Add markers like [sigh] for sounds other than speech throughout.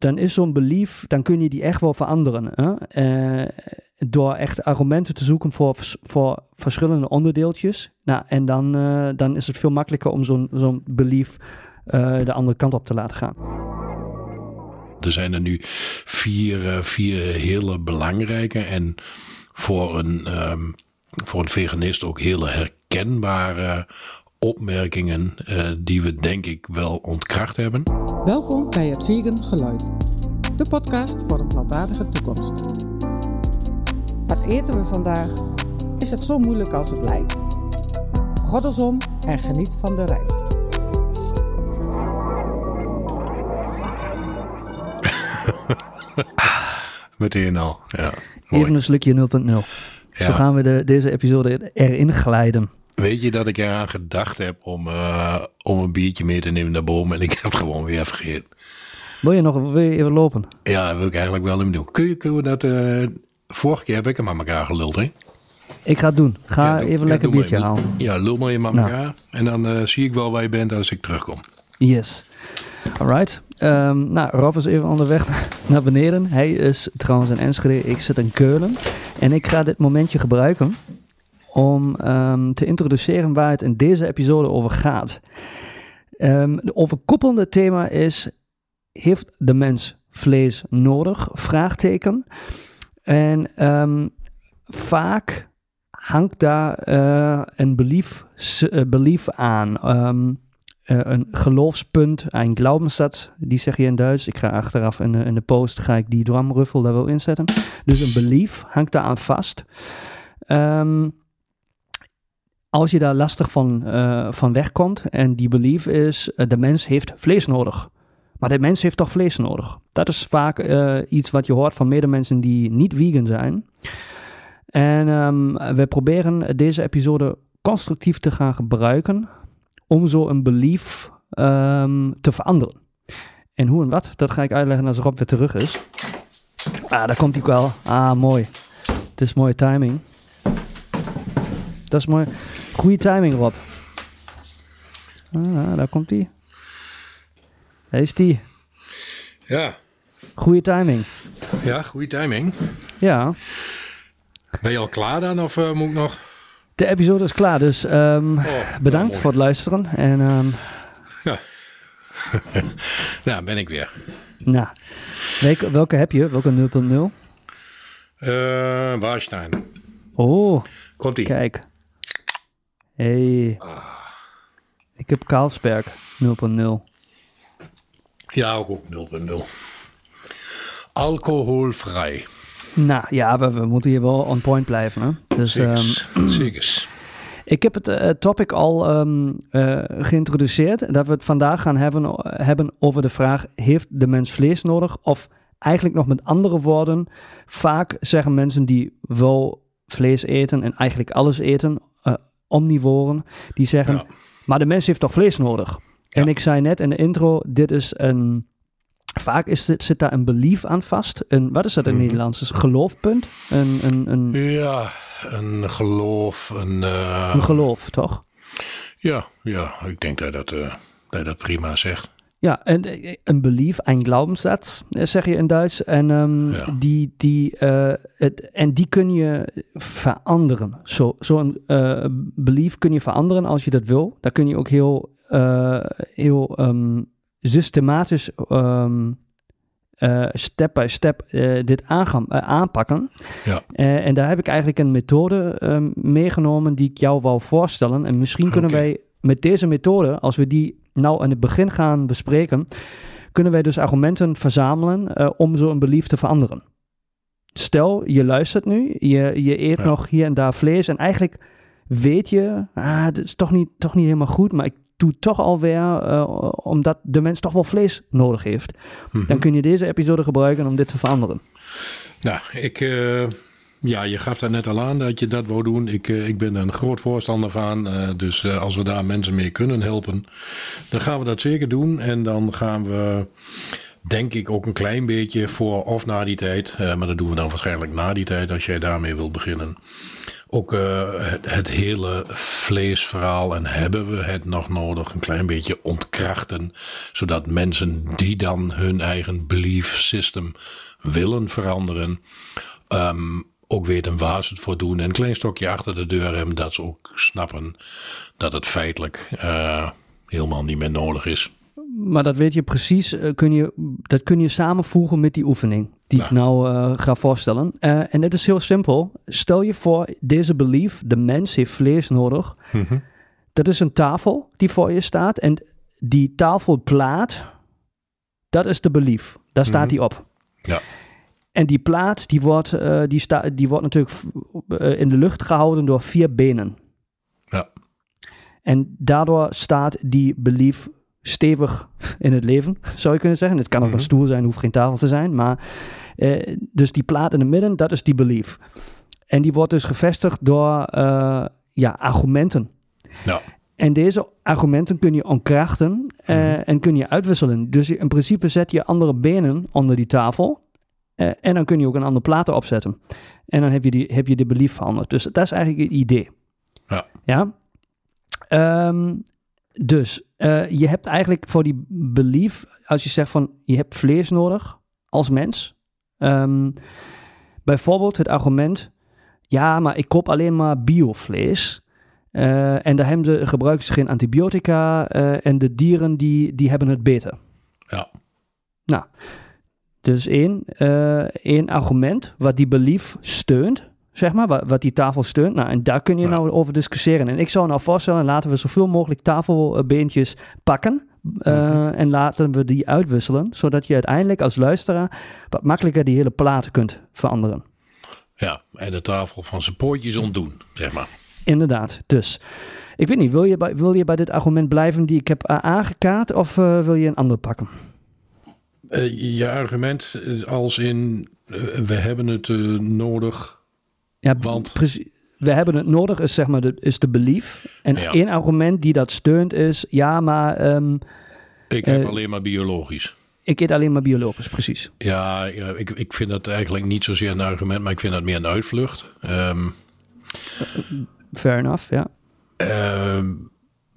dan is zo'n belief, dan kun je die echt wel veranderen. Hè? Eh, door echt argumenten te zoeken voor, voor verschillende onderdeeltjes. Nou, en dan, eh, dan is het veel makkelijker om zo'n zo'n belief eh, de andere kant op te laten gaan. Er zijn er nu vier, vier hele belangrijke en voor een, ehm, voor een veganist ook hele herkenbare opmerkingen uh, die we denk ik wel ontkracht hebben. Welkom bij het Vegan Geluid, de podcast voor een plantaardige toekomst. Wat eten we vandaag? Is het zo moeilijk als het lijkt? Goddelsom en geniet van de reis. [laughs] Meteen al, ja. Mooi. Even een slukje 0.0. Ja. Zo gaan we de, deze episode erin glijden. Weet je dat ik eraan gedacht heb om, uh, om een biertje mee te nemen naar boven en ik heb het gewoon weer vergeten. Wil je nog wil je even lopen? Ja, dat wil ik eigenlijk wel even doen. Kun je, kunnen we dat... Uh, vorige keer heb ik hem aan elkaar geluld, hè? Ik ga het doen. Ga ja, doe, even ja, lekker een biertje halen. Ja, lul maar je aan nou. elkaar. En dan uh, zie ik wel waar je bent als ik terugkom. Yes. Alright. Um, nou, Rob is even onderweg [laughs] naar beneden. Hij is trouwens in Enschede. Ik zit in Keulen. En ik ga dit momentje gebruiken om um, te introduceren waar het in deze episode over gaat. Um, de overkoepelende thema is: heeft de mens vlees nodig? Vraagteken. En um, vaak hangt daar uh, een belief, uh, belief aan. Uh, een geloofspunt, een glaubenssatz, die zeg je in Duits. Ik ga achteraf in de, post, ga ik die drumruffel daar wel inzetten. Dus een belief hangt daar aan vast. Um, als je daar lastig van, uh, van wegkomt en die belief is, uh, de mens heeft vlees nodig. Maar de mens heeft toch vlees nodig? Dat is vaak uh, iets wat je hoort van medemensen die niet vegan zijn. En um, we proberen deze episode constructief te gaan gebruiken om zo een belief um, te veranderen. En hoe en wat, dat ga ik uitleggen als Rob weer terug is. Ah, daar komt hij wel. Ah, mooi. Het is mooie timing. Dat is mooi. Goede timing, Rob. Ah, daar komt hij. Daar is die. Ja. Goede timing. Ja, goede timing. Ja. Ben je al klaar dan of uh, moet ik nog? De episode is klaar, dus um, oh, bedankt voor het luisteren. En, um, ja. [laughs] nou, ben ik weer. Nou, welke, welke heb je? Welke 0.0? Uh, Warstein. Oh, Komt ie. kijk. Hey. Ah. Ik heb Carlsberg 0.0. Ja, ook, ook 0.0. Alcoholvrij. Nou ja, we, we, moeten hier wel on point blijven. Hè? Dus, Zekers. Um, Zekers. Ik heb het uh, topic al um, uh, geïntroduceerd. Dat we het vandaag gaan hebben, hebben over de vraag: heeft de mens vlees nodig? Of eigenlijk nog met andere woorden, vaak zeggen mensen die wel vlees eten en eigenlijk alles eten, omnivoren, die zeggen: ja. maar de mens heeft toch vlees nodig? Ja. En ik zei net in de intro: dit is een Vaak is het, zit daar een belief aan vast. Een, wat is dat in het -hmm. Nederlands? Is een geloofpunt? Een, een, een... Ja, een geloof. Een, uh... een geloof, toch? Ja, ja, ik denk dat dat, uh, dat, dat prima zegt. Ja, en een belief, een glaubenssatz, zeg je in Duits. En, um, ja. die, die, uh, het, en die kun je veranderen. Zo'n zo belief kun je veranderen als je dat wil. Daar kun je ook heel, heel um, systematisch um, uh, step by step uh, dit aangaan, uh, aanpakken. Ja. en daar heb ik eigenlijk een methode meegenomen die ik jou wou voorstellen. En misschien kunnen wij met deze methode, als we die nou aan het begin gaan bespreken, kunnen wij dus argumenten verzamelen om zo een belief te veranderen. Stel, je luistert nu, je, je eet ja. nog hier en daar vlees en eigenlijk weet je, ah, het is toch niet, toch niet helemaal goed, maar ik doe toch alweer, uh, omdat de mens toch wel vlees nodig heeft. Mm -hmm. Dan kun je deze episode gebruiken om dit te veranderen. Nou, ik, uh, ja, je gaf daar net al aan dat je dat wou doen. Ik, uh, ik ben er een groot voorstander van. dus als we daar mensen mee kunnen helpen, dan gaan we dat zeker doen. En dan gaan we, denk ik, ook een klein beetje voor of na die tijd. maar dat doen we dan waarschijnlijk na die tijd als jij daarmee wilt beginnen ook het, hele vleesverhaal en hebben we het nog nodig een klein beetje ontkrachten. Zodat mensen die dan hun eigen belief system willen veranderen, um, ook weten waar ze het voor doen. En een klein stokje achter de deur hebben dat ze ook snappen dat het feitelijk uh, helemaal niet meer nodig is. Maar dat weet je precies, uh, kun je, dat kun je samenvoegen met die oefening die ik nou uh, ga voorstellen. En het is heel simpel. Stel je voor, deze belief, de mens heeft vlees nodig. Mm -hmm. Dat is een tafel die voor je staat. En die tafelplaat, dat is de belief. Daar staat mm -hmm. die op. Ja. En die plaat, die wordt, uh, die sta, die wordt natuurlijk in de lucht gehouden door vier benen. Ja. En daardoor staat die belief stevig in het leven, zou je kunnen zeggen. Het kan ook mm -hmm. een stoel zijn, hoeft geen tafel te zijn. Maar uh, dus die plaat in het midden, dat is die belief. En die wordt dus gevestigd door uh, ja, argumenten. Ja. En deze argumenten kun je ontkrachten uh, mm -hmm. en kun je uitwisselen. Dus in principe zet je andere benen onder die tafel. En dan kun je ook een andere plaat opzetten. En dan heb je, die, heb je de belief veranderd. Dus dat is eigenlijk het idee. Ja. ja? Um, dus uh, je hebt eigenlijk voor die belief, als je zegt van je hebt vlees nodig als mens. Um, bijvoorbeeld het argument, ja, maar ik koop alleen maar biovlees. Uh, en daar hebben ze, gebruiken ze geen antibiotica en de dieren die, die hebben het beter. Ja. Nou, dus één, één argument wat die belief steunt zeg maar, wat, wat die tafel steunt. Nou, en daar kun je ja. nou over discussiëren. En ik zou nou voorstellen, laten we zoveel mogelijk tafelbeentjes pakken. Uh, mm-hmm. En laten we die uitwisselen, zodat je uiteindelijk als luisteraar wat makkelijker die hele platen kunt veranderen. Ja, en de tafel van zijn pootjes ontdoen, zeg maar. Inderdaad, dus. Ik weet niet, wil je bij, wil je bij dit argument blijven die ik heb aangekaart of uh, wil je een ander pakken? Uh, je argument als in, we hebben het nodig ja, Want... precies. We hebben het nodig, is zeg maar de, is de belief. En ja. één argument die dat steunt is, ja, maar... Um, ik heb alleen maar biologisch. Ik eet alleen maar biologisch, precies. Ja, ja, ik, ik vind dat eigenlijk niet zozeer een argument, maar ik vind dat meer een uitvlucht. Um, Fair enough, ja. Um,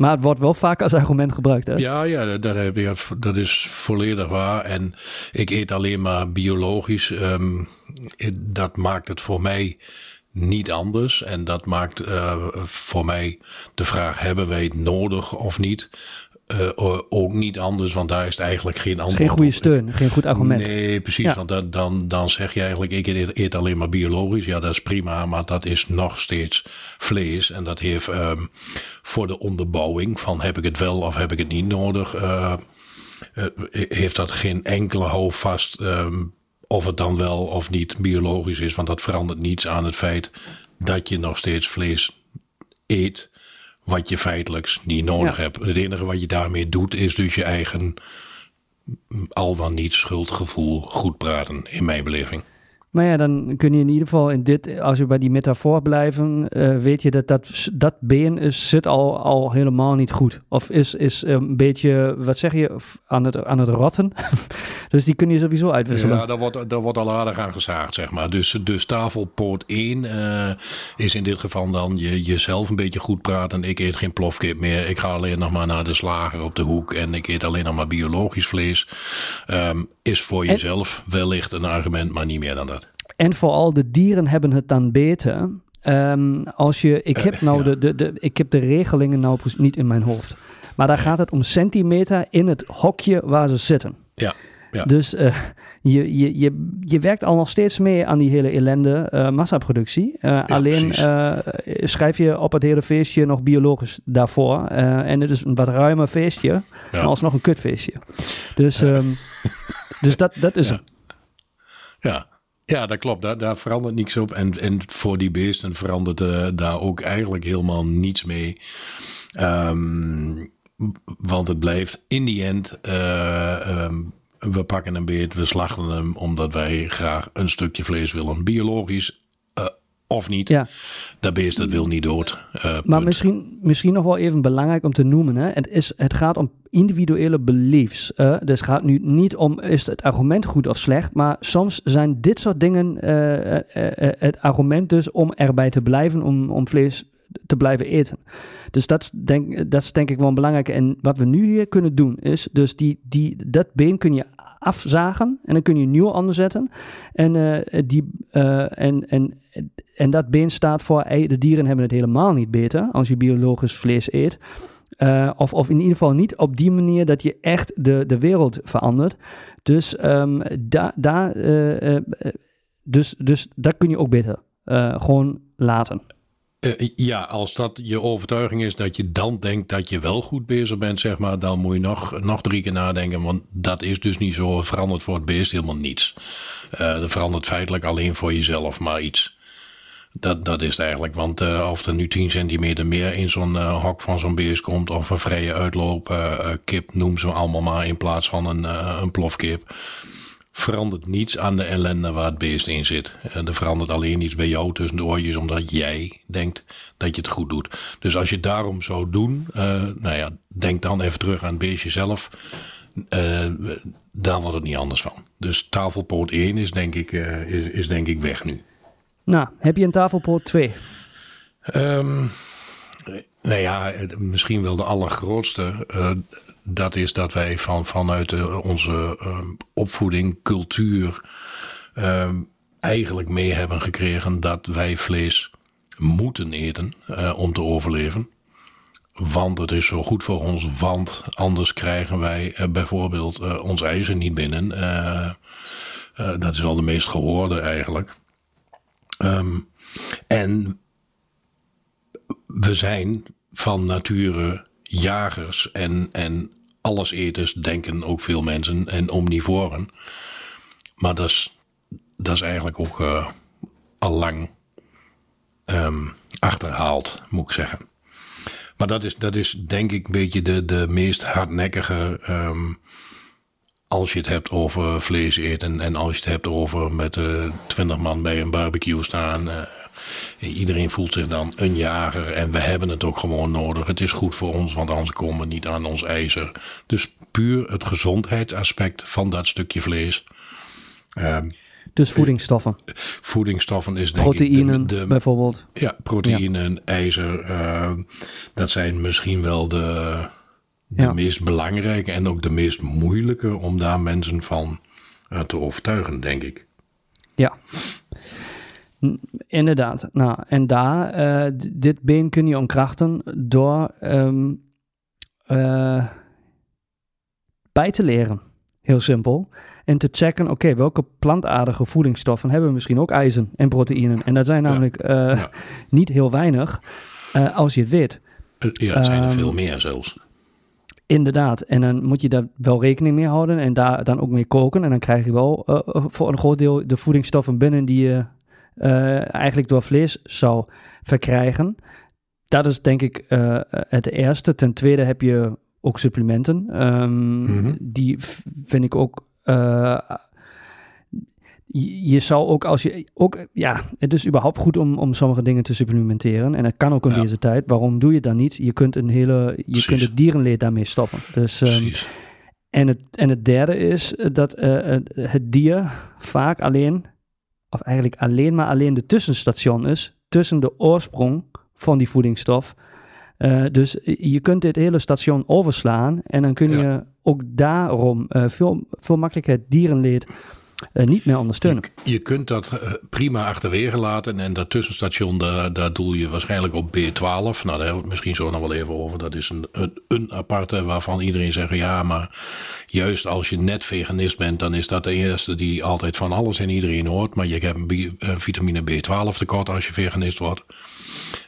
maar het wordt wel vaak als argument gebruikt, hè? Ja, ja dat, je, dat is volledig waar. En ik eet alleen maar biologisch. Um, dat maakt het voor mij niet anders. En dat maakt uh, voor mij de vraag: hebben wij het nodig of niet? Uh, ook niet anders, want daar is het eigenlijk geen antwoord. Geen goede steun, geen goed argument. Nee, precies. Ja. Want dan, dan, dan zeg je eigenlijk: ik eet, eet, alleen maar biologisch. Ja, dat is prima, maar dat is nog steeds vlees. En dat heeft um, voor de onderbouwing van heb ik het wel of heb ik het niet nodig, uh, heeft dat geen enkele houvast. Um, of het dan wel of niet biologisch is, want dat verandert niets aan het feit dat je nog steeds vlees eet, wat je feitelijk niet nodig ja. hebt. Het enige wat je daarmee doet, is dus je eigen al dan niet schuldgevoel goed praten, in mijn beleving. Maar ja, dan kun je in ieder geval in dit, als we bij die metafoor blijven, uh, weet je dat dat, dat been is, zit al, al helemaal niet goed. Of is, is een beetje, wat zeg je, aan het, aan het rotten. [laughs] dus die kun je sowieso uitwisselen. Ja, daar wordt, daar wordt al aardig aan gezaagd, zeg maar. Dus, dus tafelpoort 1 uh, is in dit geval dan je, jezelf een beetje goed praten. Ik eet geen plofkip meer. Ik ga alleen nog maar naar de slager op de hoek. En ik eet alleen nog maar biologisch vlees. Um, is voor jezelf wellicht een argument, maar niet meer dan dat. En vooral de dieren hebben het dan beter. Um, als je, ik heb nou uh, ja. de, de, de, ik heb de regelingen nou niet in mijn hoofd. Maar daar gaat het om centimeter in het hokje waar ze zitten. Ja. Ja. Dus uh, je, je, je, je werkt al nog steeds mee aan die hele ellende uh, massaproductie. Uh, ja, alleen schrijf je op het hele feestje nog biologisch daarvoor. en het is een wat ruimer feestje, ja. maar alsnog een kutfeestje. Dus, um, dus dat, dat is ja. Ja, ja, dat klopt. Daar, daar verandert niks op. En, en voor die beesten verandert daar ook eigenlijk helemaal niets mee. Um, want het blijft in die end. Uh, um, we pakken een beet, we slachten hem omdat wij graag een stukje vlees willen. Biologisch uh, of niet. Ja. Dat beest dat wil niet dood. Uh, Maar misschien, misschien nog wel even belangrijk om te noemen. Hè? Het, is, het gaat om individuele beliefs. eh. dus het gaat nu niet om is het argument goed of slecht. Maar soms zijn dit soort dingen eh, eh, eh, het argument dus om erbij te blijven. Om, om vlees te blijven eten. Dus dat is denk, dat is denk ik wel belangrijk. En wat we nu hier kunnen doen is dus die, die, dat been kun je afzagen en dan kun je een nieuw onderzetten. En, eh, die, eh, en, en, en dat been staat voor, hey, de dieren hebben het helemaal niet beter als je biologisch vlees eet. Eh, of, of in ieder geval niet op die manier dat je echt de, de wereld verandert. Dus, ehm daar daar eh, eh, dus, dus dat kun je ook beter eh, gewoon laten. Eh, ja, als dat je overtuiging is dat je dan denkt dat je wel goed bezig bent, zeg maar, dan moet je nog, nog drie keer nadenken. Want dat is dus niet zo. Verandert voor het beest helemaal niets. Eh dat verandert feitelijk alleen voor jezelf maar iets. Dat, dat is het eigenlijk. Want eh, of er nu 10 centimeter meer in zo'n hok van zo'n beest komt, of een vrije uitloop, eh, kip, noem ze allemaal maar, in plaats van een, een plofkip verandert niets aan de ellende waar het beest in zit. En er verandert alleen iets bij jou tussen de oortjes, omdat jij denkt dat je het goed doet. Dus als je daarom zou doen, eh, nou ja, denk dan even terug aan het beestje zelf. Eh, daar wordt het niet anders van. Dus tafelpoot 1 is denk ik, eh, is, is denk ik weg nu. Nou, heb je een tafelpoot 2? Ehm, nou ja, misschien wel de allergrootste. Eh, dat is dat wij van, vanuit de- onze ehm, opvoeding, cultuur, ehm, eigenlijk mee hebben gekregen dat wij vlees moeten eten eh, om te overleven. Want het is zo goed voor ons, want anders krijgen wij eh, bijvoorbeeld eh, ons ijzer niet binnen. Eh, eh, dat is wel de meest gehoorde eigenlijk. Ehm, en we zijn van nature jagers en, en alleseters, denken ook veel mensen, en omnivoren. Maar dat is, dat is eigenlijk ook eh, al lang ehm, achterhaald, moet ik zeggen. Maar dat is, dat is denk ik een beetje de, de meest hardnekkige. ehm, als je het hebt over vlees eten en als je het hebt over met eh, twintig man bij een barbecue staan. eh, iedereen voelt zich dan een jager en we hebben het ook gewoon nodig. Het is goed voor ons, want anders komen we niet aan ons ijzer. Dus puur het gezondheidsaspect van dat stukje vlees. Ehm, Dus voedingsstoffen. voedingsstoffen is denk Proteïnen ik de, de, bijvoorbeeld. ja, proteïnen, ijzer. eh, dat zijn misschien wel de, de Ja. meest belangrijke en ook de meest moeilijke om daar mensen van eh, te overtuigen, denk ik. Ja. Inderdaad. Nou, en daar, d- dit been kun je omkrachten door ehm, eh, bij te leren. Heel simpel. En te checken, oké, welke plantaardige voedingsstoffen hebben misschien ook ijzer en proteïnen. En dat zijn Ja. namelijk eh, Ja. [laughs] niet heel weinig, als je het weet. Ja, het zijn er Ehm, veel meer zelfs. Inderdaad, en dan moet je daar wel rekening mee houden en daar dan ook mee koken. En dan krijg je wel voor een groot deel de voedingsstoffen binnen die je eh, eigenlijk door vlees zou verkrijgen. Dat is denk ik eh, het eerste. Ten tweede heb je ook supplementen. Ehm, Mhm. Die vind ik ook. eh, je je zou ook als je ook, ja, het is überhaupt goed om, om sommige dingen te supplementeren. En dat kan ook in Ja. deze tijd. Waarom doe je dat niet? Je kunt een hele, je Precies. kunt het dierenleed daarmee stoppen. Dus, ehm, en, het, en het derde is dat het dier vaak alleen, of eigenlijk alleen maar alleen de tussenstation is tussen de oorsprong van die voedingsstof. Eh, dus je kunt dit hele station overslaan en dan kun je Ja. ook daarom eh, veel, veel makkelijker dierenleed niet meer ondersteunen. Je kunt dat eh, prima achterwege laten. En dat tussenstation, daar, daar doel je waarschijnlijk op B12. Nou, daar hebben we het misschien zo nog wel even over. Dat is een, een, aparte waarvan iedereen zegt... ja, maar juist als je net veganist bent... dan is dat de eerste die altijd van alles en iedereen hoort. Maar je hebt een, een vitamine B12 tekort als je veganist wordt.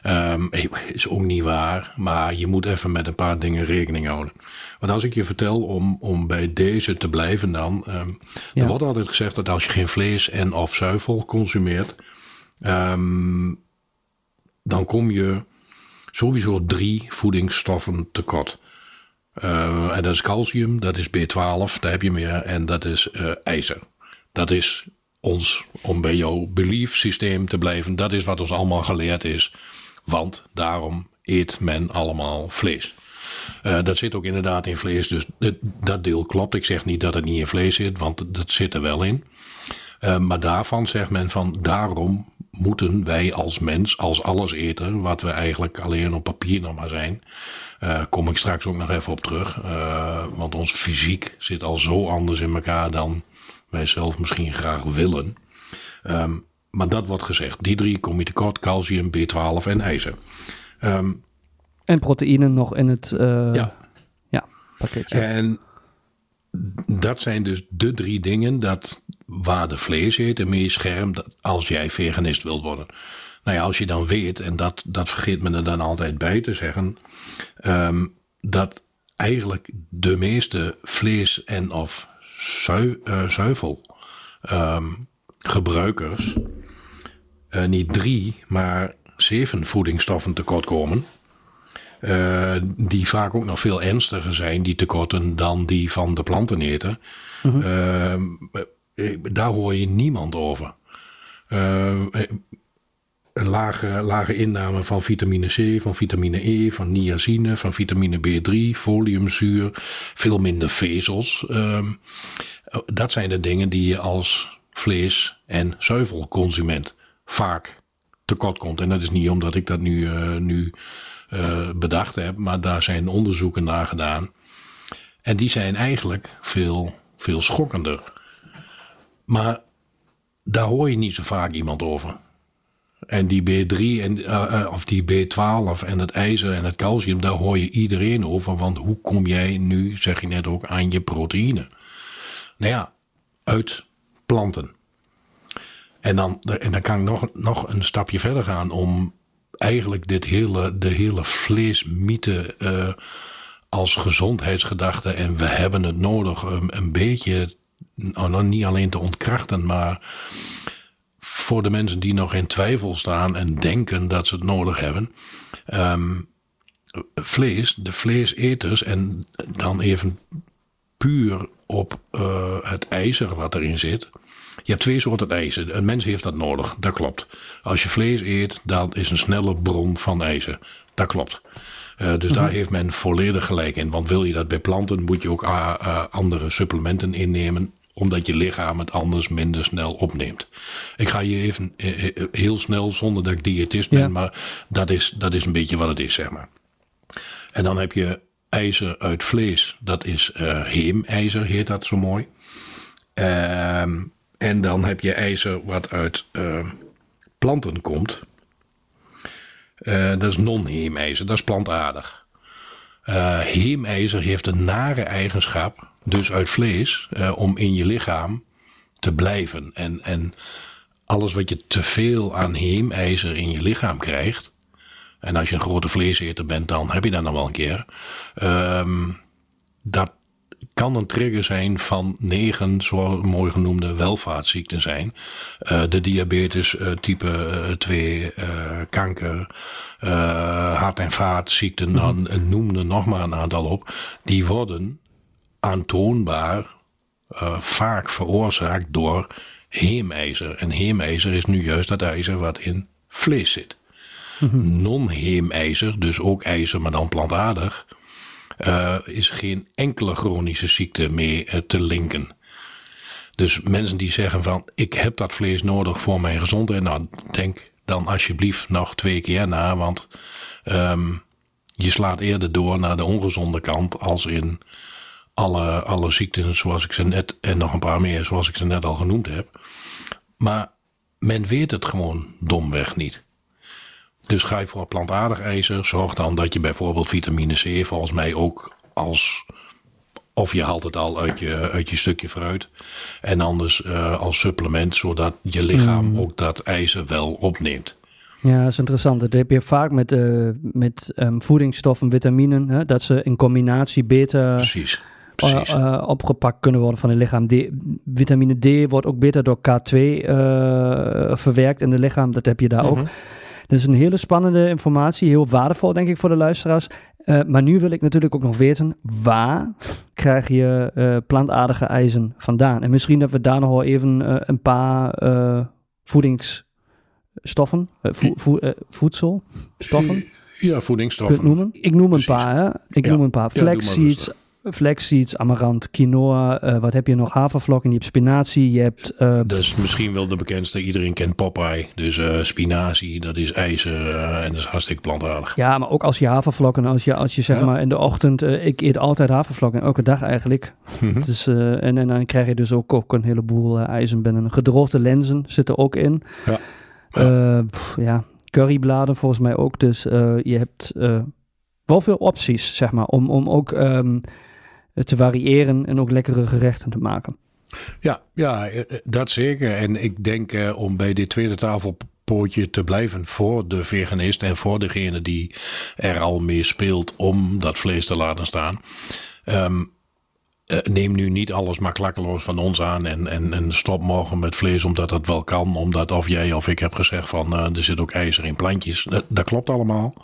Ehm, is ook niet waar, maar je moet even met een paar dingen rekening houden. Want als ik je vertel om, om bij deze te blijven dan... ehm, Ja. Er wordt altijd gezegd dat als je geen vlees en of zuivel consumeert... ehm, dan kom je sowieso drie voedingsstoffen tekort. Eh, en dat is calcium, dat is B12, daar heb je meer. En dat is eh, ijzer. Dat is ons, om bij jouw belief systeem te blijven, dat is wat ons allemaal geleerd is. Want daarom eet men allemaal vlees. Uh, dat zit ook inderdaad in vlees, dus dat deel klopt. Ik zeg niet dat het niet in vlees zit, want dat zit er wel in. Uh, maar daarvan zegt men van daarom moeten wij als mens, als alleseter, wat we eigenlijk alleen op papier nog maar zijn, uh, kom ik straks ook nog even op terug. want ons fysiek zit al zo anders in elkaar dan wij zelf misschien graag willen. Um, maar dat wordt gezegd. Die drie kom je tekort, calcium, B12 en ijzer. Um, en proteïne nog in het uh, ja. Ja, pakketje. En dat zijn dus de drie dingen dat waar de vlees eet en meer scherm als jij veganist wilt worden. Nou ja, als je dan weet, en dat, dat vergeet men er dan altijd bij te zeggen, um, dat eigenlijk de meeste vlees en of zui, uh, zuivel um, gebruikers uh, niet drie, maar zeven voedingsstoffen tekort komen. Uh, die vaak ook nog veel ernstiger zijn, die tekorten, dan die van de planteneten. Mm -hmm. uh, daar hoor je niemand over. Uh, een lage, lage inname van vitamine C, van vitamine E, van niacine, van vitamine B3, foliumzuur, veel minder vezels. Ehm, dat zijn de dingen die je als vlees- en zuivelconsument vaak tekort komt. En dat is niet omdat ik dat nu, uh, nu uh, bedacht heb, maar daar zijn onderzoeken naar gedaan. En die zijn eigenlijk veel, veel schokkender. Maar daar hoor je niet zo vaak iemand over. En die B3 en, uh, of die B12 en het ijzer en het calcium, daar hoor je iedereen over. Want hoe kom jij nu, zeg je net ook, aan je proteïne? Nou ja, uit planten. En dan, en dan kan ik nog, nog een stapje verder gaan om eigenlijk dit hele, de hele vleesmythe uh, als gezondheidsgedachte en we hebben het nodig um, een beetje, nou, niet alleen te ontkrachten, maar voor de mensen die nog in twijfel staan en denken dat ze het nodig hebben. Um, vlees, de vleeseters en dan even puur op uh, het ijzer wat erin zit. Je hebt twee soorten ijzer. Een mens heeft dat nodig, dat klopt. Als je vlees eet, dat is een snelle bron van ijzer. Dat klopt. Uh, dus daar mhm. heeft men volledig gelijk in. Want wil je dat bij planten, moet je ook uh, andere supplementen innemen omdat je lichaam het anders minder snel opneemt. Ik ga je even heel snel, zonder dat ik diëtist ben, ja. maar dat is, dat is een beetje wat het is, zeg maar. En dan heb je ijzer uit vlees. Dat is uh, heemijzer, heet dat zo mooi. Uh, en dan heb je ijzer wat uit uh, planten komt. Dat is non-heemijzer, dat is plantaardig. Uh, heemijzer heeft een nare eigenschap, dus uit vlees, om in je lichaam te blijven. En, en alles wat je te veel aan heemijzer in je lichaam krijgt, en als je een grote vleeseter bent, dan heb je dat nog wel een keer. Ehm, dat kan een trigger zijn van negen, zo mooi genoemde welvaartsziekten zijn. Uh, de diabetes uh, type uh, 2, kanker, hart- en vaatziekten, mm -hmm. dan noem er nog maar een aantal op. Die worden aantoonbaar vaak veroorzaakt door heemijzer. En heemijzer is nu juist dat ijzer wat in vlees zit. Mm -hmm. Non-heemijzer, dus ook ijzer, maar dan plantaardig uh, is geen enkele chronische ziekte mee uh, te linken. Dus mensen die zeggen van ik heb dat vlees nodig voor mijn gezondheid. Nou, denk dan alsjeblieft nog twee keer na. Want um, je slaat eerder door naar de ongezonde kant als in alle, alle ziekten zoals ik ze net, en nog een paar meer zoals ik ze net al genoemd heb. Maar men weet het gewoon domweg niet. Dus ga je voor plantaardig ijzer, zorg dan dat je bijvoorbeeld vitamine C, volgens mij ook als. Of je haalt het al uit je, uit je stukje fruit. En anders uh, als supplement, zodat je lichaam mm. ook dat ijzer wel opneemt. Ja, dat is interessant. Dat heb je vaak met, uh, met um, voedingsstoffen, vitaminen, hè, dat ze in combinatie beter Precies. Precies. Uh, opgepakt kunnen worden van het lichaam. D, vitamine D wordt ook beter door K2 verwerkt in het lichaam. Dat heb je daar mm -hmm. ook. Dat is een hele spannende informatie, heel waardevol denk ik voor de luisteraars. Eh, maar nu wil ik natuurlijk ook nog weten, waar krijg je eh, plantaardige ijzen vandaan? En misschien dat we daar nog wel even eh, een paar voedingsstoffen, vo- vo- voedselstoffen, Ja, voedingsstoffen. noemen? Ik noem Precies. een paar, hè? Ik Ja. noem een paar. Ja, Flaxseeds, rustig. Flaxseeds, amaranth, quinoa, eh, wat heb je nog? Havervlokken, je hebt spinazie, je hebt... eh, Dat is misschien wel de bekendste. Iedereen kent Popeye. Dus eh, spinazie, dat is ijzer en dat is hartstikke plantaardig. Ja, maar ook als je havervlokken, als je, als je zeg Ja. maar in de ochtend, ik eet altijd havervlokken, elke dag eigenlijk. Dus, en, en dan krijg je dus ook, ook een heleboel ijzer binnen. Gedroogde lenzen zitten ook in. Ja. Pff, ja, currybladen volgens mij ook. Dus je hebt wel veel opties, zeg maar, om, om ook ehm, te variëren en ook lekkere gerechten te maken. Ja, ja, eh, eh, dat zeker. En ik denk eh, om bij dit tweede tafelpootje te blijven voor de veganist en voor degene die er al mee speelt om dat vlees te laten staan. Ehm, eh, neem nu niet alles maar klakkeloos van ons aan en, en, en stop morgen met vlees omdat dat wel kan. Omdat of jij of ik heb gezegd van er zit ook ijzer in plantjes. Dat, klopt allemaal.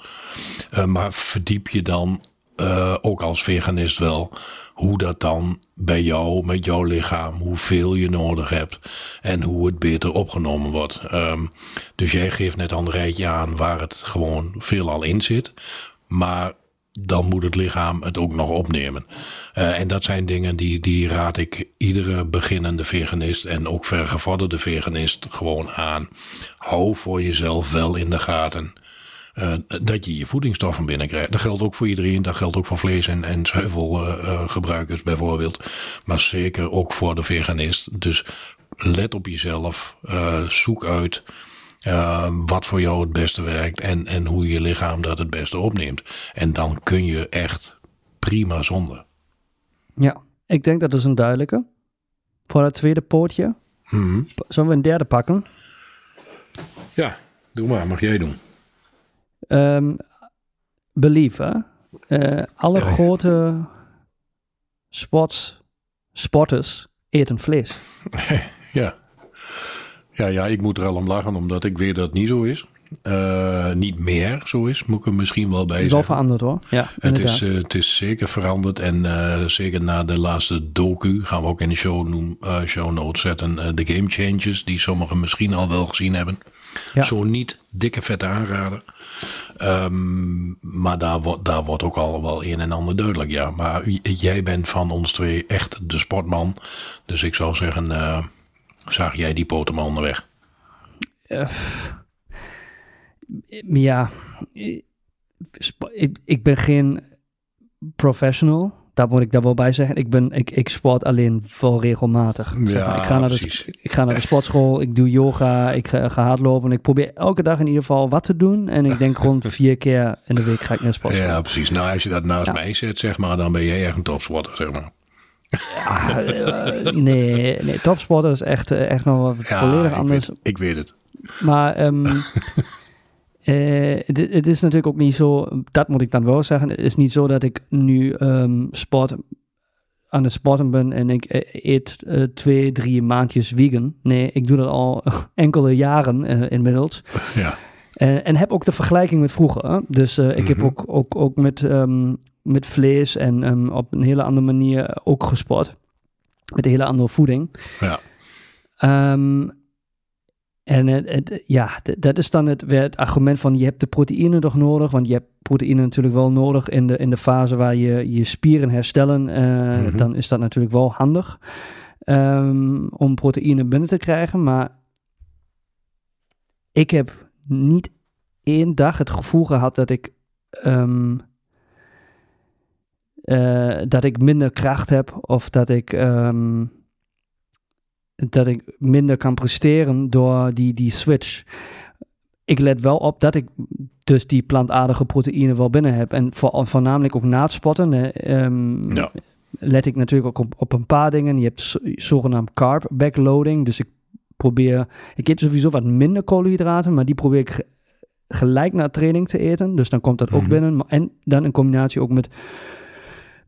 Maar verdiep je dan eh, ook als veganist wel hoe dat dan bij jou, met jouw lichaam, hoeveel je nodig hebt en hoe het beter opgenomen wordt. Ehm, dus jij geeft net al een rijtje aan waar het gewoon veelal in zit. Maar dan moet het lichaam het ook nog opnemen. Eh, en dat zijn dingen die, die raad ik iedere beginnende veganist en ook vergevorderde veganist gewoon aan. Hou voor jezelf wel in de gaten eh, dat je je voedingsstoffen binnenkrijgt. Dat geldt ook voor iedereen. Dat geldt ook voor vlees- en, en zuivelgebruikers bijvoorbeeld. Maar zeker ook voor de veganist. Dus let op jezelf. eh, zoek uit eh, wat voor jou het beste werkt. En, en hoe je lichaam dat het beste opneemt. En dan kun je echt prima zonder. Ja, ik denk dat is een duidelijke. Voor het tweede pootje. Mhm. Zullen we een derde pakken? Ja, doe maar. Mag jij doen. Ehm belief, hè? Eh, alle ja. grote sports, sporters eten vlees. [laughs] Ja. Ja, ja, ik moet er al om lachen, omdat ik weet dat het niet zo is. Eh, niet meer zo is, moet ik er misschien wel bij is wel veranderd hoor. Ja, Het inderdaad. is, eh, het is zeker veranderd en zeker na de laatste docu gaan we ook in de show, noem, show notes zetten. de game changes, die sommigen misschien al wel gezien hebben. Ja. Zo niet, dikke vette aanrader. Ehm, maar daar, wordt daar wordt ook al wel een en ander duidelijk, ja. Maar jij bent van ons twee echt de sportman. Dus ik zou zeggen, eh zag jij die poten maar onderweg. Ja, ik- geen professional. Daar moet ik daar wel bij zeggen. Ik, ben, ik, ik sport alleen wel regelmatig. Zeg Ja, maar, ik, ga naar de, ik ga naar de sportschool, ik doe yoga, ik ga, ga hardlopen. Ik probeer elke dag in ieder geval wat te doen. En ik denk rond [laughs] vier keer in de week ga ik naar de sportschool. Ja, precies. Nou, als je dat naast Ja. mij zet, zeg maar, dan ben jij echt een topsporter, zeg maar. Ah, eh, nee, nee, topsporter is echt, eh, echt nog wat Ja, volledig ik anders. Weet, ik weet het. Maar ehm, [laughs] eh, het, het is natuurlijk ook niet zo, dat moet ik dan wel zeggen, het is niet zo dat ik nu ehm, sport aan het sporten ben en ik eh, eet eh, twee, drie maandjes vegan. Nee, ik doe dat al [laughs] enkele jaren inmiddels. [laughs] Ja. En heb ook de vergelijking met vroeger. hè. Dus ik heb Mhm. ook, ook, ook met, ehm, met vlees en ehm, op een hele andere manier ook gesport. Met een hele andere voeding. Ja. En het, het- ja, dat is dan het, het argument van je hebt de proteïne toch nodig. Want je hebt proteïne natuurlijk wel nodig in de, in de fase waar je je spieren herstellen. Eh, Mhm. Dan is dat natuurlijk wel handig ehm, om proteïne binnen te krijgen. Maar ik heb niet één dag het gevoel gehad dat ik, ehm, eh, dat ik minder kracht heb of dat ik, ehm, dat ik minder kan presteren door die, die switch. Ik let wel op dat ik dus die plantaardige proteïne wel binnen heb. En voor, voornamelijk ook na het spotten. eh, ehm, Ja. Let ik natuurlijk ook op, op een paar dingen. Je hebt zo- zogenaamd carb backloading. Dus ik probeer. Ik eet sowieso wat minder koolhydraten, maar die probeer ik ge- gelijk na training te eten. Dus dan komt dat ook Mhm. binnen. En dan in combinatie ook met,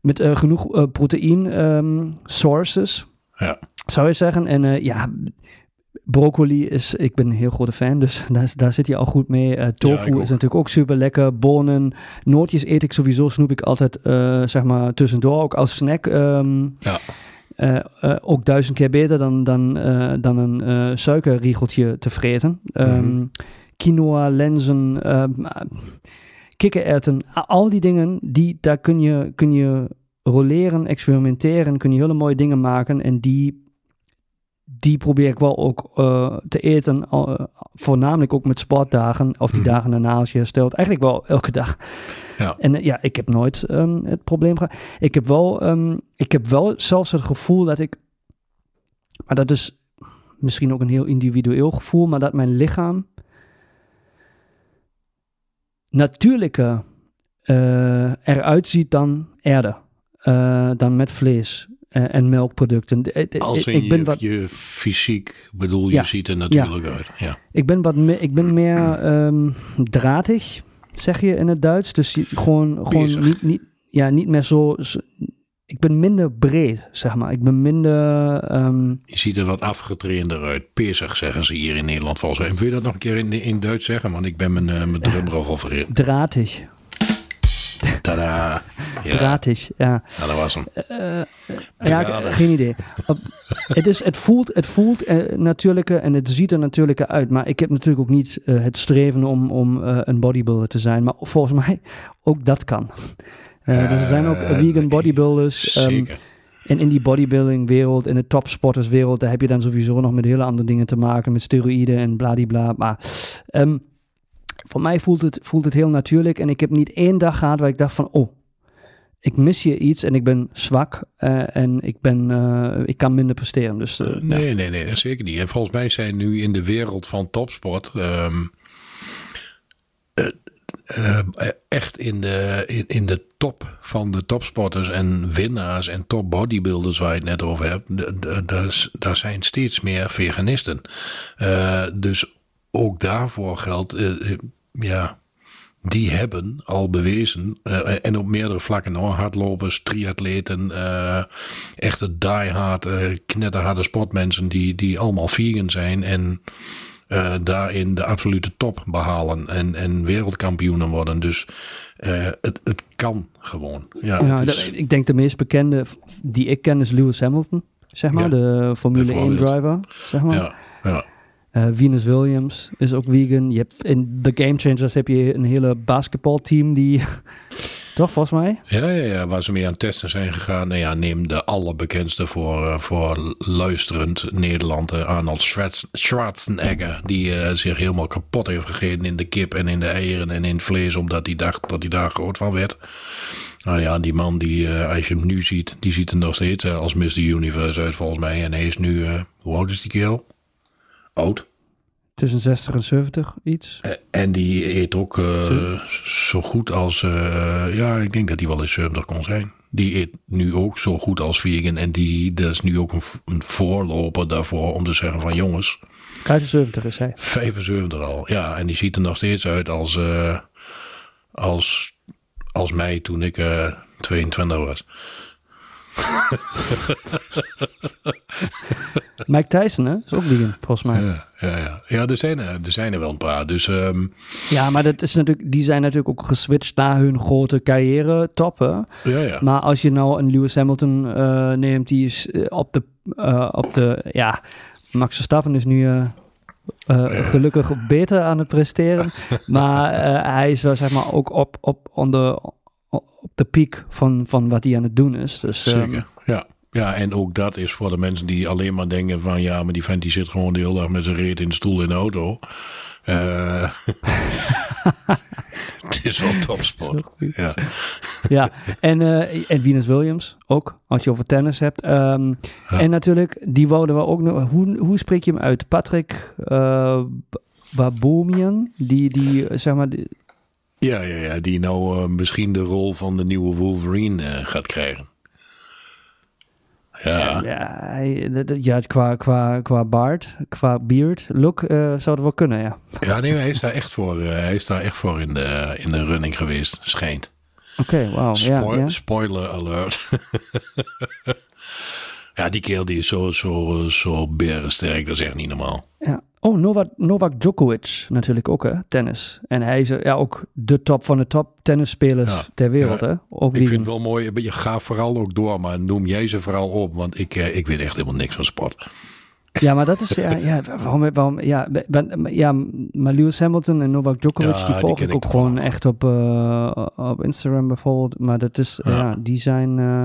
met eh, genoeg eh proteïne ehm, sources Ja. Zou je zeggen. En eh, ja, broccoli is, ik ben een heel grote fan, dus [laughs] daar, daar zit je al goed mee. Uh, tofu is natuurlijk ook super lekker. Bonen, nootjes eet ik sowieso, snoep ik altijd, eh, zeg maar, tussendoor, ook als snack. ehm, Ja. ook duizend keer beter dan, dan, dan een suikerriegeltje te vreten. Ehm, Mhm. Quinoa, lenzen, ehm, kikkererwten, al die dingen, die, daar kun je, kun je roleren, experimenteren, kun je hele mooie dingen maken en die, die probeer ik wel ook eh, te eten, eh, voornamelijk ook met sportdagen of die Mhm. dagen daarna als je herstelt. Eigenlijk wel elke dag. Ja. En eh, ja, ik heb nooit ehm, het probleem gehad. Ik heb wel, ehm, ik heb wel zelfs het gevoel dat ik, maar dat is misschien ook een heel individueel gevoel, maar dat mijn lichaam natuurlijker eruit ziet dan eerder. Eh, dan met vlees en melkproducten. Eh, eh, Als in ik, ben je, wat, je fysiek, bedoel, Ja. je ziet er natuurlijk uit. Ja. ik ben wat meer, ik ben meer ehm, draatig, zeg je in het Duits. Dus je- gewoon, gewoon niet, niet, ja, niet meer zo, zo- Ik ben minder breed, zeg maar. Ik ben minder. ehm, Je ziet er wat afgetrainder uit. Pesig zeggen ze hier in Nederland volgens mij. En wil je dat nog een keer in, in Duits zeggen? Want ik ben mijn, eh mijn [laughs] drumrol al vergeten. draatig. Tada! [laughs] Ja, Draatig, ja. dat was hem. Ja, ik- Dradig. geen idee. Het, is, het voelt, het voelt eh, natuurlijker en het ziet er natuurlijker uit. Maar ik heb natuurlijk ook niet eh, het streven om, om eh, een bodybuilder te zijn. Maar volgens [laughs] mij ook dat kan. Eh, er zijn ook Eh, vegan bodybuilders. ehm, en in die bodybuilding wereld, in de topsporterswereld, daar heb je dan sowieso nog met hele andere dingen te maken. Met steroïden en bladibla. Maar ehm, voor mij voelt het, voelt het heel natuurlijk. En ik heb niet één dag gehad waar ik dacht van, oh, ik mis hier iets en ik ben zwak eh, en ik, ben, eh, ik kan minder presteren. Dus eh, ja. Nee, nee, nee, zeker niet. En volgens mij zijn nu in de wereld van topsport ehm, eh, eh, echt in de, in, in de top van de topsporters en winnaars en top bodybuilders waar je het net over hebt, d- daar zijn steeds meer veganisten. Dus ook daarvoor geldt, ja, die hebben al bewezen, eh, en op meerdere vlakken hoor, hardlopers, triatleten, eh echte diehard, eh knetterharde sportmensen die, die allemaal vegan zijn en eh, daarin de absolute top behalen en, en wereldkampioenen worden. Dus eh, het, het kan gewoon. Ja, is- ik denk de meest bekende die ik ken is Lewis Hamilton, zeg maar, Ja, de Formule 1 bijvoorbeeld. driver, zeg maar. ja, ja. Eh, Venus Williams is ook vegan. Je hebt in de Game Changers heb je een hele basketbalteam die, [laughs] toch volgens mij? Ja, ja, ja, waar ze mee aan het testen zijn gegaan. Nou ja, neem de allerbekendste voor, eh, voor luisterend Nederland, eh, Arnold Schwarz- Schwarzenegger. Die eh, zich helemaal kapot heeft gegeten in de kip en in de eieren en in het vlees, omdat hij dacht dat hij daar groot van werd. Nou ja, die man, die, als je hem nu ziet, die ziet er nog steeds als Mr. Universe uit volgens mij. En hij is nu, hoe oud is die kerel? Oud. Tussen 60 en 70, iets. Eh, En die eet ook eh, Zo. goed als. eh, ja, ik denk dat hij wel eens 70 kon zijn. Die eet nu ook zo goed als vegan. En die, dat is nu ook een, een voorloper daarvoor om te zeggen van jongens, 75 is hij. 75 al. Ja, en die ziet er nog steeds uit als, eh, als, als mij toen ik eh 22 was. [laughs] Mike Tyson, hè? Is ook vegan, volgens mij. Ja, Ja, ja, ja. ja er, zijn er, er zijn er wel een paar. Dus ehm, maar dat is natuurlijk, die zijn natuurlijk ook geswitcht naar hun grote carrière toppen. ja, ja. Maar als je nou een Lewis Hamilton eh, neemt, die is eh, op de, eh, op de, ja, Max Verstappen is nu eh, eh, gelukkig beter aan het presteren. maar eh, hij is wel zeg maar ook op, op, on de, op de piek van, van wat hij aan het doen is. Dus, ehm, Zeker, ja. Ja, en ook dat is voor de mensen die alleen maar denken van... ja, maar die vent die zit gewoon de hele dag met zijn reet in de stoel in de auto. Eh, [laughs] het is wel topsport. Ja. ja, en, eh, en Venus Williams ook, als je over tennis hebt. Ehm, Ja. En natuurlijk, die wouden we ook nog. Hoe, hoe spreek je hem uit? Patrick eh Babomian, die, die zeg maar. die- Ja, ja, ja, die nou eh, misschien de rol van de nieuwe Wolverine eh, gaat krijgen. Ja, ja, hij, ja qua, qua, qua baard, qua beard, look, eh, zou het wel kunnen, ja. ja nee, hij is daar echt voor, hij is daar echt voor in de, in de running geweest, schijnt. Oké, wauw. Ja, ja. Spoiler alert. [laughs] Ja, die kerel die is zo, zo, zo berensterk, dat is echt niet normaal. Ja. Oh, Novak, Novak Djokovic natuurlijk ook, hè? Tennis. En hij is ja, ook de top van de top tennisspelers Ja. ter wereld, Ja. hè? Ook Ik vind het wel mooi, je gaat vooral ook door, maar noem jij ze vooral op, want ik, eh, ik weet echt helemaal niks van sport. Ja, maar dat is, ja, ja waarom, waarom, ja, ben- ja, maar Lewis Hamilton en Novak Djokovic, Ja, die volg ik ook gewoon echt op, eh, op Instagram bijvoorbeeld. Maar dat is, ja, Ja. die zijn, eh,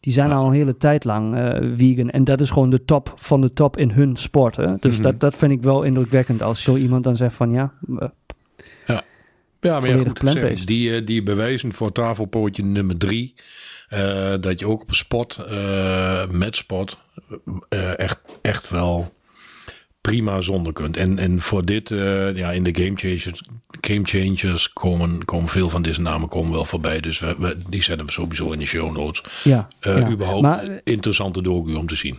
die zijn al een hele tijd lang eh vegan. En dat is gewoon de top van de top in hun sport, hè? Dus Mhm. dat, dat vind ik wel indrukwekkend als zo iemand dan zegt van, ja, eh, Ja, maar ja, Volledig goed, zeg, die, eh, die bewijzen voor tafelpootje nummer drie. dat je ook op sport, met sport, echt, echt wel prima zonder kunt. En, en voor dit, eh, ja, in de Game Changers, game changers komen, komen veel van deze namen komen wel voorbij. Dus we, we- die zetten we sowieso in de show notes. ja. Ja. Überhaupt Maar, eh, interessante docu om te zien.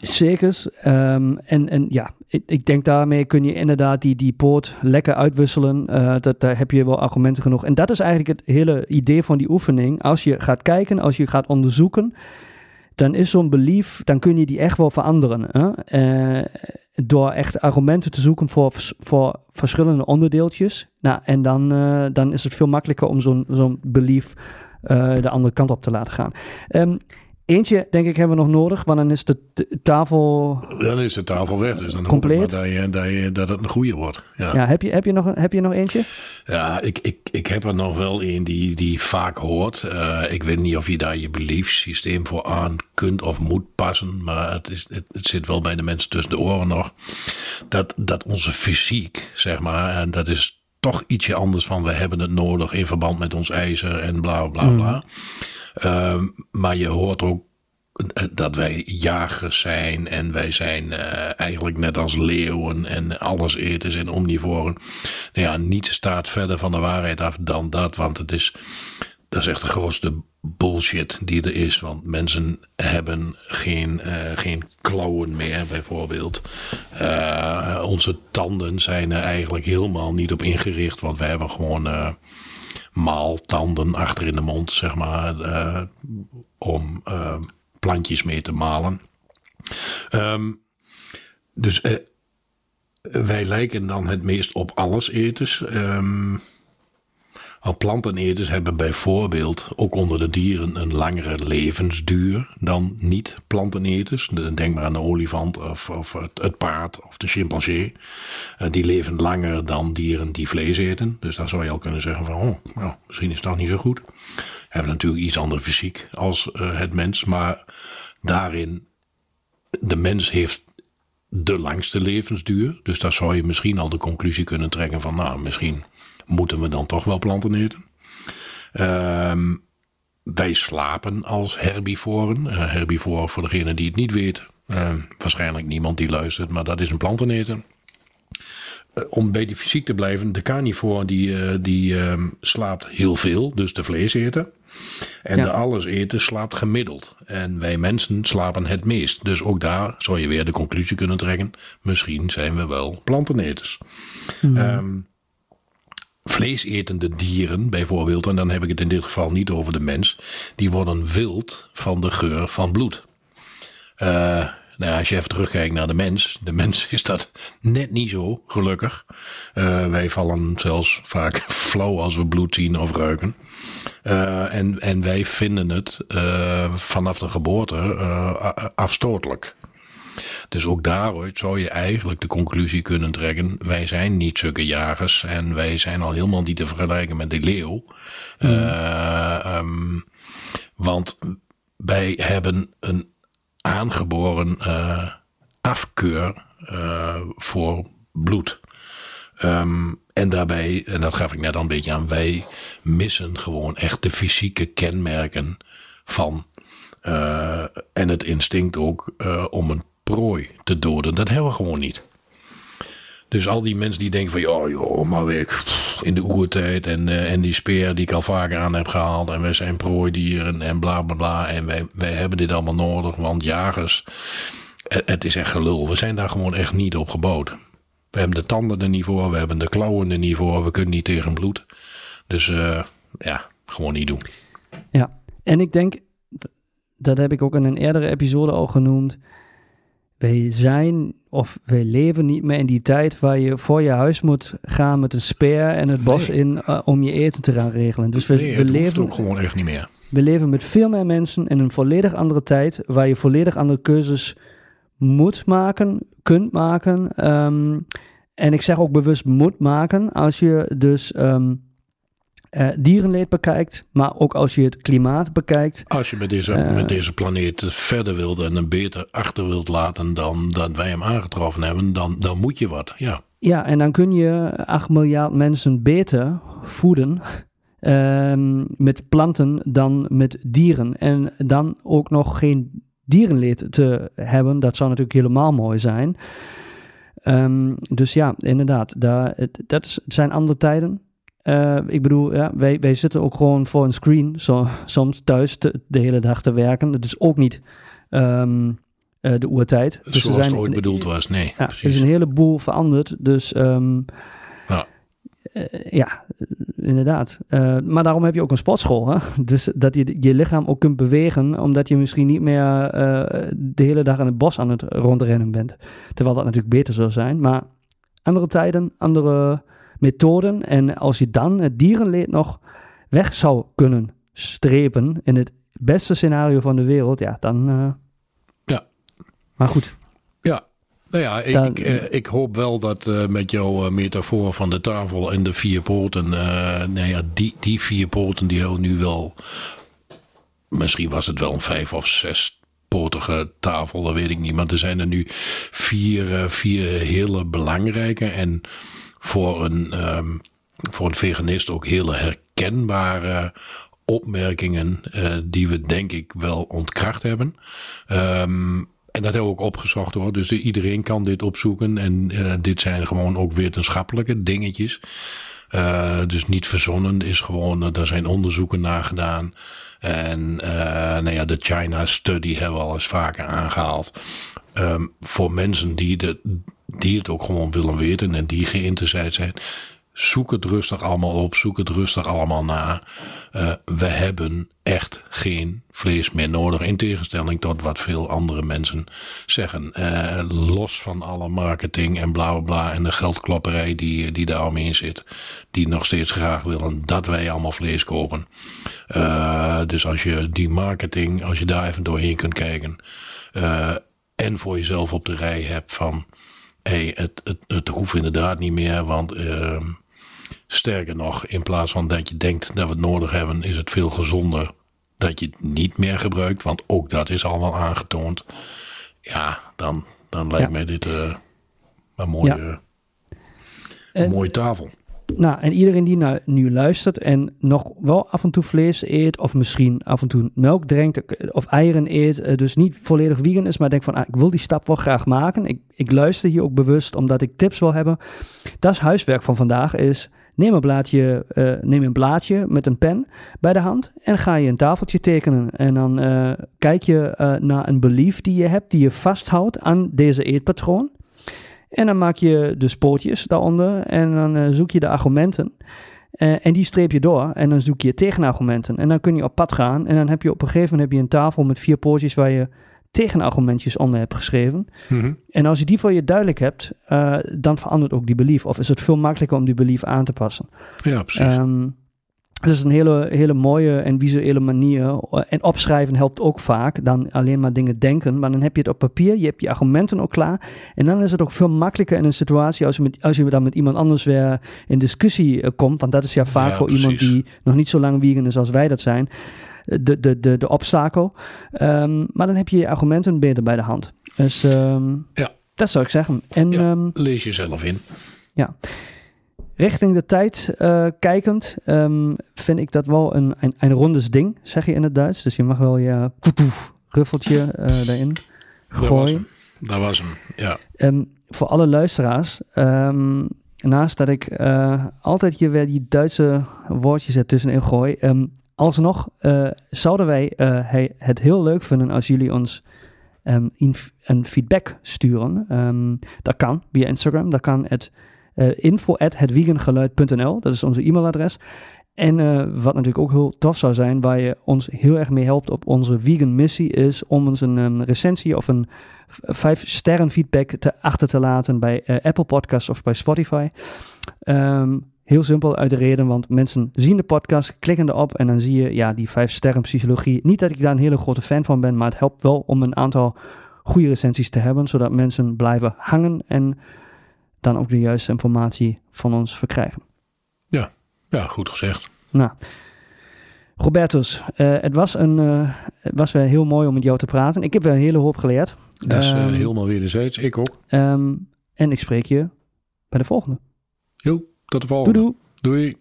Zeker. Ehm, en, en ja, ik, ik denk daarmee kun je inderdaad die, die poort lekker uitwisselen. Dat, daar heb je wel argumenten genoeg. En dat is eigenlijk het hele idee van die oefening. Als je gaat kijken, als je gaat onderzoeken, dan is zo'n belief, dan kun je die echt wel veranderen. Hè? Eh, door echt argumenten te zoeken voor, voor verschillende onderdeeltjes. Nou, en dan, eh, dan is het veel makkelijker om zo'n zo'n belief eh, de andere kant op te laten gaan. Ehm, eentje, denk ik, hebben we nog nodig, want dan is de tafel. Dan is de tafel weg, dus dan Compleet? hoop ik maar dat, je, dat, je, dat het een goede wordt. Ja. Ja, heb, je, heb, je nog, heb je nog eentje? Ja, ik, ik, ik heb er nog wel een die, die vaak hoort. Eh, ik weet niet of je daar je beliefssysteem voor aan kunt of moet passen. Maar het, is, het, het zit wel bij de mensen tussen de oren nog. Dat, dat onze fysiek, zeg maar, en dat is toch ietsje anders van we hebben het nodig in verband met ons ijzer en bla bla bla. Ehm, maar je hoort ook eh, dat wij jagers zijn en wij zijn eh, eigenlijk net als leeuwen en alles eters en omnivoren. Nou ja, niets staat verder van de waarheid af dan dat, want het is, dat is echt de grootste bullshit die er is. Want mensen hebben geen, eh, geen klauwen meer, bijvoorbeeld. Onze tanden zijn er eigenlijk helemaal niet op ingericht, want we hebben gewoon maaltanden achter in de mond, zeg maar, eh, om eh, plantjes mee te malen. Ehm, dus eh, wij lijken dan het meest op alleseters. Ehm al planteneters hebben bijvoorbeeld ook onder de dieren een langere levensduur dan niet-planteneters. Denk maar aan de olifant of, of het, paard of de chimpansee. Eh, die leven langer dan dieren die vlees eten. Dus dan zou je al kunnen zeggen van, oh, nou, misschien is dat niet zo goed. Hebben natuurlijk iets andere fysiek als eh, het mens, maar daarin, de mens heeft de langste levensduur. Dus daar zou je misschien al de conclusie kunnen trekken van, nou, misschien moeten we dan toch wel planten eten. Ehm, wij slapen als herbivoren. Eh, herbivoren, voor degene die het niet weet, eh, waarschijnlijk niemand die luistert, maar dat is een planteneter. Eh, om bij die fysiek te blijven, de carnivore die, eh, die ehm, slaapt heel veel, dus de vleeseter. En Ja. de alleseter slaapt gemiddeld. En wij mensen slapen het meest. Dus ook daar zou je weer de conclusie kunnen trekken. Misschien zijn we wel planteneters. Ehm, vleesetende dieren bijvoorbeeld, en dan heb ik het in dit geval niet over de mens, die worden wild van de geur van bloed. Eh, nou als je even terugkijkt naar de mens, de mens [laughs] is dat net niet zo, gelukkig. Eh, wij vallen zelfs vaak [laughs] flauw als we bloed zien of ruiken. Eh, en, en wij vinden het vanaf de geboorte afstotelijk. Dus ook daaruit zou je eigenlijk de conclusie kunnen trekken: wij zijn niet zulke jagers en wij zijn al helemaal niet te vergelijken met de leeuw. Eh, ehm, want wij hebben een aangeboren eh, afkeur eh, voor bloed. Ehm, en daarbij, en dat gaf ik net al een beetje aan, wij missen gewoon echt de fysieke kenmerken van en het instinct ook om een prooi te doden. Dat hebben we gewoon niet. Dus al die mensen die denken van, ja, joh, maar pff, in de oertijd en, eh, en die speer die ik al vaker aan heb gehaald en wij zijn prooidieren en bla bla bla en wij, wij hebben dit allemaal nodig, want jagers, het, is echt gelul. We zijn daar gewoon echt niet op gebouwd. We hebben de tanden er niet voor, we hebben de klauwen er niet voor, we kunnen niet tegen bloed. Dus eh, ja, gewoon niet doen. Ja, en ik denk dat heb ik ook in een eerdere episode al genoemd. Wij zijn of wij leven niet meer in die tijd waar je voor je huis moet gaan met een speer en het bos Nee. in eh, om je eten te gaan regelen. Dus we, nee, we leven ook gewoon echt niet meer. we leven met veel meer mensen in een volledig andere tijd, waar je volledig andere keuzes moet maken, kunt maken. Ehm, en ik zeg ook bewust moet maken, als je dus ehm, eh, dierenleed bekijkt, maar ook als je het klimaat bekijkt. Als je met deze, Eh. met deze planeet verder wilt en een beter achter wilt laten dan dat wij hem aangetroffen hebben, dan, dan moet je wat. Ja, Ja, en dan kun je 8 miljard mensen beter voeden ehm, met planten dan met dieren. En dan ook nog geen dierenleed te hebben, dat zou natuurlijk helemaal mooi zijn. Ehm, dus ja, inderdaad, daar, het, dat is, het zijn andere tijden. Eh, ik bedoel, ja, wij, wij zitten ook gewoon voor een screen zo, [laughs] soms thuis te- de hele dag te werken. Dat is ook niet ehm, eh, de oertijd. Dus er zoals het ooit bedoeld was. Nee, ja, er is een heleboel veranderd. Dus ehm, Ja. eh, ja, inderdaad. Maar daarom heb je ook een sportschool. Hè? [laughs] Dus dat je je lichaam ook kunt bewegen. Omdat je misschien niet meer de hele dag in het bos aan het rondrennen bent. Terwijl dat natuurlijk beter zou zijn. Maar andere tijden, andere methoden. En als je dan het dierenleed nog weg zou kunnen strepen. In het beste scenario van de wereld. Ja, dan... eh, Ja. Maar goed. Ja, nou ja, ik, Dan- ik, eh, ik hoop wel dat eh, met jouw metafoor van de tafel en de vier poten, nou ja, die, die vier poten die hebben nu wel, misschien was het wel een vijf of zes potige tafel, dat weet ik niet, maar er zijn er nu vier, vier hele belangrijke en voor een, ehm, voor een veganist ook hele herkenbare opmerkingen eh, die we denk ik wel ontkracht hebben. Ehm, en dat hebben we ook opgezocht hoor. Dus iedereen kan dit opzoeken. En eh, dit zijn gewoon ook wetenschappelijke dingetjes. Eh, dus niet verzonnen. Is gewoon, daar zijn onderzoeken naar gedaan. En eh, nou ja, de China Study hebben we al eens vaker aangehaald. Ehm, voor mensen die, die het ook gewoon willen weten en die geïnteresseerd zijn. Zoek het rustig allemaal op. Zoek het rustig allemaal na. Eh, we hebben echt geen vlees meer nodig. In tegenstelling tot wat veel andere mensen zeggen. Eh, los van alle marketing en bla bla bla. En de geldklopperij die, die daar omheen zit. Die nog steeds graag willen dat wij allemaal vlees kopen. Eh, dus als je die marketing, als je daar even doorheen kunt kijken. en voor jezelf op de rij hebt van. Hey, het, het, het hoeft inderdaad niet meer, want ehm, sterker nog, in plaats van dat je denkt dat we het nodig hebben, is het veel gezonder dat je het niet meer gebruikt, want ook dat is al wel aangetoond. Ja, dan, dan lijkt Ja. mij dit eh, een mooie, Ja. een En- mooie tafel. Nou, en iedereen die nou, nu luistert en nog wel af en toe vlees eet, of misschien af en toe melk drinkt, of eieren eet, eh, dus niet volledig vegan is, maar denkt van, ah, ik wil die stap wel graag maken. Ik, ik luister hier ook bewust, omdat ik tips wil hebben. Dat is huiswerk van vandaag, is neem een, blaadje, eh, neem een blaadje met een pen bij de hand en ga je een tafeltje tekenen. En dan eh, kijk je eh, naar een belief die je hebt, die je vasthoudt aan deze eetpatroon. En dan maak je de spoortjes daaronder en dan zoek je de argumenten. En die streep je door en dan zoek je tegenargumenten. En dan kun je op pad gaan en dan heb je op een gegeven moment heb je een tafel met vier poortjes waar je tegenargumentjes onder hebt geschreven. En als je die voor je duidelijk hebt, eh, dan verandert ook die belief. Of is het veel makkelijker om die belief aan te passen. Ja, precies. Ehm, het is een hele, hele mooie en visuele manier. En opschrijven helpt ook vaak dan alleen maar dingen denken. Maar dan heb je het op papier, je hebt je argumenten ook klaar. En dan is het ook veel makkelijker in een situatie als je, met, als je dan met iemand anders weer in discussie eh, komt. Want dat is ja vaak Ja, voor iemand die nog niet zo lang vegan is als wij dat zijn. De, de, de, de obstakel. Ehm, maar dan heb je je argumenten beter bij de hand. Dus ehm, Ja. dat zou ik zeggen. En Ja. ehm, Lees jezelf in. richting de tijd eh, kijkend, vind ik dat wel een, een, een rondes ding, zeg je in het Duits. Dus je mag wel je poetoef ruffeltje eh daarin gooien. Daar was hem. Ja. Voor alle luisteraars, naast dat ik eh, altijd je weer die Duitse woordjes er tussenin gooi, ehm, alsnog eh, zouden wij eh, het heel leuk vinden als jullie ons ehm, een feedback sturen. Ehm, dat kan via Instagram, dat kan het uh, dat is onze e-mailadres. En wat natuurlijk ook heel tof zou zijn, waar je ons heel erg mee helpt op onze vegan missie, is om ons een, een recensie of een vijf sterren feedback te achter te laten bij Apple Podcasts of bij Spotify. Um, heel simpel uit de reden, want mensen zien de podcast, klikken erop en dan zie je ja, die vijf sterren psychologie. Niet dat ik daar een hele grote fan van ben, maar het helpt wel om een aantal goede recensies te hebben, zodat mensen blijven hangen en dan ook de juiste informatie van ons verkrijgen. Ja, ja goed gezegd. Nou, Robertus, uh, het, was een, uh, het was weer heel mooi om met jou te praten. Ik heb weer een hele hoop geleerd. Dat is uh, helemaal wederzijds, ik ook. Um, en ik spreek je bij de volgende. Jo, tot de volgende. Doei doei. Doei.